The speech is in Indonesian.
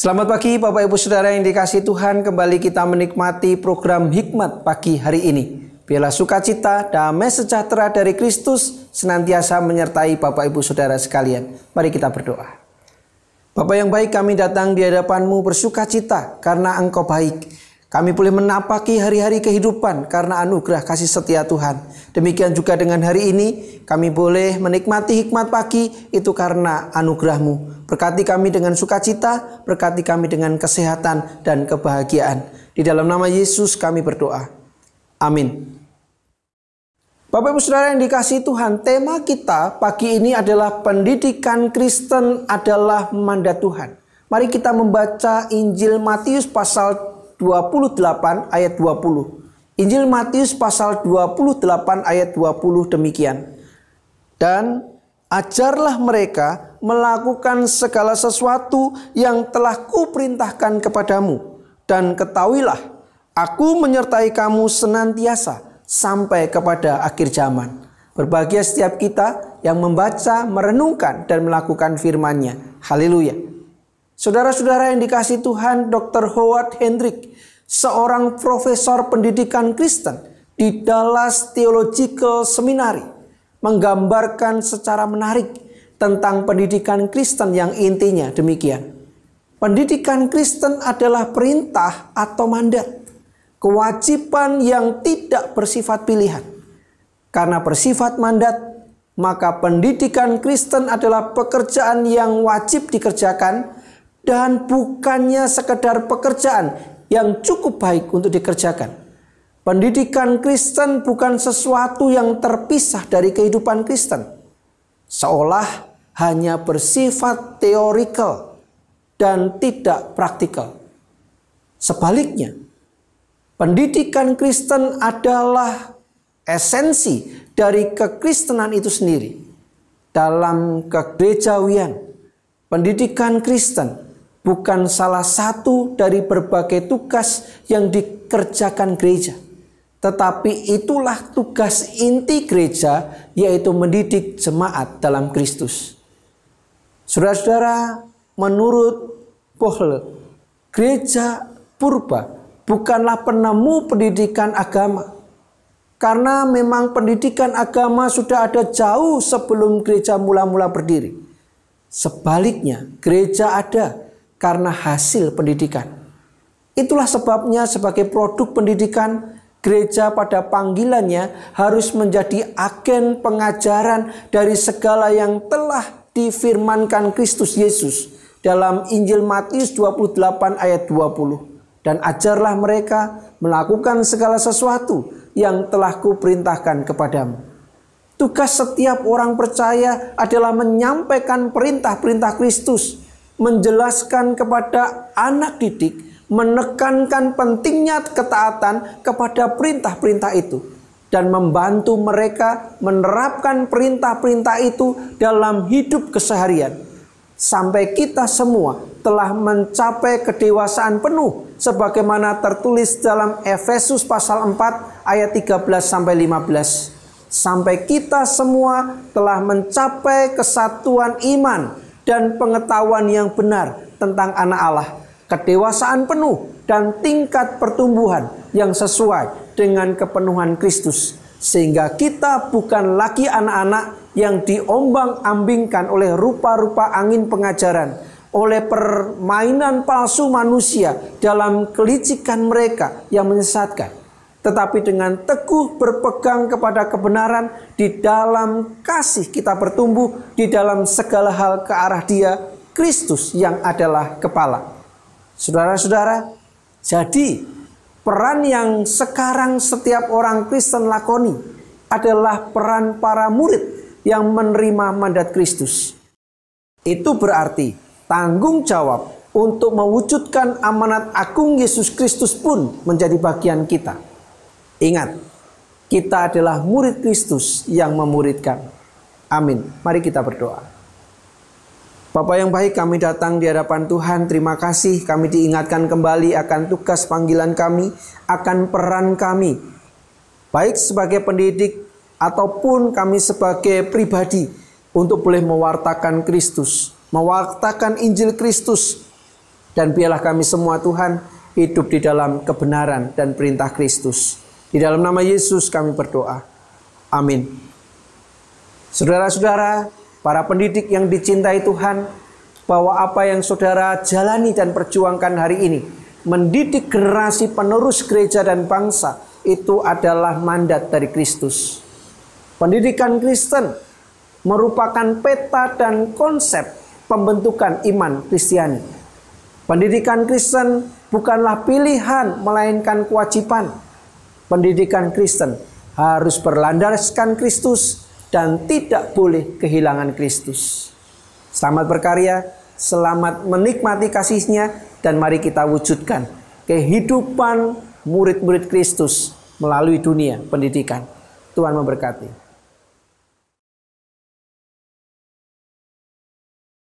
Selamat pagi Bapak Ibu Saudara yang dikasih Tuhan. Kembali kita menikmati program Hikmat pagi hari ini. Bila sukacita, damai sejahtera dari Kristus Senantiasa menyertai Bapak Ibu Saudara sekalian. Mari kita berdoa. Bapak yang baik kami datang di hadapanmu bersukacita Karena engkau baik kami boleh menapaki hari-hari kehidupan karena anugerah kasih setia Tuhan. Demikian juga dengan hari ini, kami boleh menikmati hikmat pagi itu karena anugerahmu. Berkati kami dengan sukacita, berkati kami dengan kesehatan dan kebahagiaan. Di dalam nama Yesus kami berdoa. Amin. Bapak Ibu Saudara yang dikasih Tuhan, tema kita pagi ini adalah pendidikan Kristen adalah mandat Tuhan. Mari kita membaca Injil Matius pasal 28 ayat 20. Injil Matius pasal 28 ayat 20 demikian. Dan ajarlah mereka melakukan segala sesuatu yang telah kuperintahkan kepadamu. Dan ketahuilah, aku menyertai kamu senantiasa sampai kepada akhir zaman. Berbahagia setiap kita yang membaca, merenungkan, dan melakukan firman-Nya. Haleluya. Saudara-saudara yang dikasih Tuhan, Dr. Howard Hendrik, seorang profesor pendidikan Kristen di Dallas Theological Seminary, menggambarkan secara menarik tentang pendidikan Kristen yang intinya demikian. Pendidikan Kristen adalah perintah atau mandat, kewajiban yang tidak bersifat pilihan. Karena bersifat mandat, maka pendidikan Kristen adalah pekerjaan yang wajib dikerjakan dan bukannya sekedar pekerjaan yang cukup baik untuk dikerjakan. Pendidikan Kristen bukan sesuatu yang terpisah dari kehidupan Kristen. Seolah hanya bersifat teorikal dan tidak praktikal. Sebaliknya, pendidikan Kristen adalah esensi dari kekristenan itu sendiri. Dalam kegerejawian, pendidikan Kristen bukan salah satu dari berbagai tugas yang dikerjakan gereja. Tetapi itulah tugas inti gereja yaitu mendidik jemaat dalam Kristus. Saudara-saudara, menurut Paul, gereja purba bukanlah penemu pendidikan agama. Karena memang pendidikan agama sudah ada jauh sebelum gereja mula-mula berdiri. Sebaliknya, gereja ada karena hasil pendidikan. Itulah sebabnya sebagai produk pendidikan gereja pada panggilannya harus menjadi agen pengajaran dari segala yang telah difirmankan Kristus Yesus dalam Injil Matius 28 ayat 20 dan ajarlah mereka melakukan segala sesuatu yang telah kuperintahkan kepadamu. Tugas setiap orang percaya adalah menyampaikan perintah-perintah Kristus menjelaskan kepada anak didik, menekankan pentingnya ketaatan kepada perintah-perintah itu dan membantu mereka menerapkan perintah-perintah itu dalam hidup keseharian. Sampai kita semua telah mencapai kedewasaan penuh sebagaimana tertulis dalam Efesus pasal 4 ayat 13 sampai 15 sampai kita semua telah mencapai kesatuan iman dan pengetahuan yang benar tentang anak Allah, kedewasaan penuh dan tingkat pertumbuhan yang sesuai dengan kepenuhan Kristus sehingga kita bukan lagi anak-anak yang diombang-ambingkan oleh rupa-rupa angin pengajaran, oleh permainan palsu manusia dalam kelicikan mereka yang menyesatkan tetapi dengan teguh berpegang kepada kebenaran di dalam kasih kita bertumbuh di dalam segala hal ke arah Dia Kristus yang adalah kepala. Saudara-saudara, jadi peran yang sekarang setiap orang Kristen lakoni adalah peran para murid yang menerima mandat Kristus. Itu berarti tanggung jawab untuk mewujudkan amanat agung Yesus Kristus pun menjadi bagian kita. Ingat, kita adalah murid Kristus yang memuridkan. Amin. Mari kita berdoa. Bapak yang baik, kami datang di hadapan Tuhan. Terima kasih kami diingatkan kembali akan tugas panggilan kami, akan peran kami. Baik sebagai pendidik ataupun kami sebagai pribadi untuk boleh mewartakan Kristus, mewartakan Injil Kristus Dan biarlah kami semua Tuhan hidup di dalam kebenaran dan perintah Kristus. Di dalam nama Yesus kami berdoa. Amin. Saudara-saudara, para pendidik yang dicintai Tuhan, bahwa apa yang saudara jalani dan perjuangkan hari ini, mendidik generasi penerus gereja dan bangsa, itu adalah mandat dari Kristus. Pendidikan Kristen merupakan peta dan konsep pembentukan iman Kristiani. Pendidikan Kristen bukanlah pilihan, melainkan kewajiban. Pendidikan Kristen harus berlandaskan Kristus dan tidak boleh kehilangan Kristus. Selamat berkarya, selamat menikmati kasihnya, dan mari kita wujudkan kehidupan murid-murid Kristus melalui dunia pendidikan. Tuhan memberkati.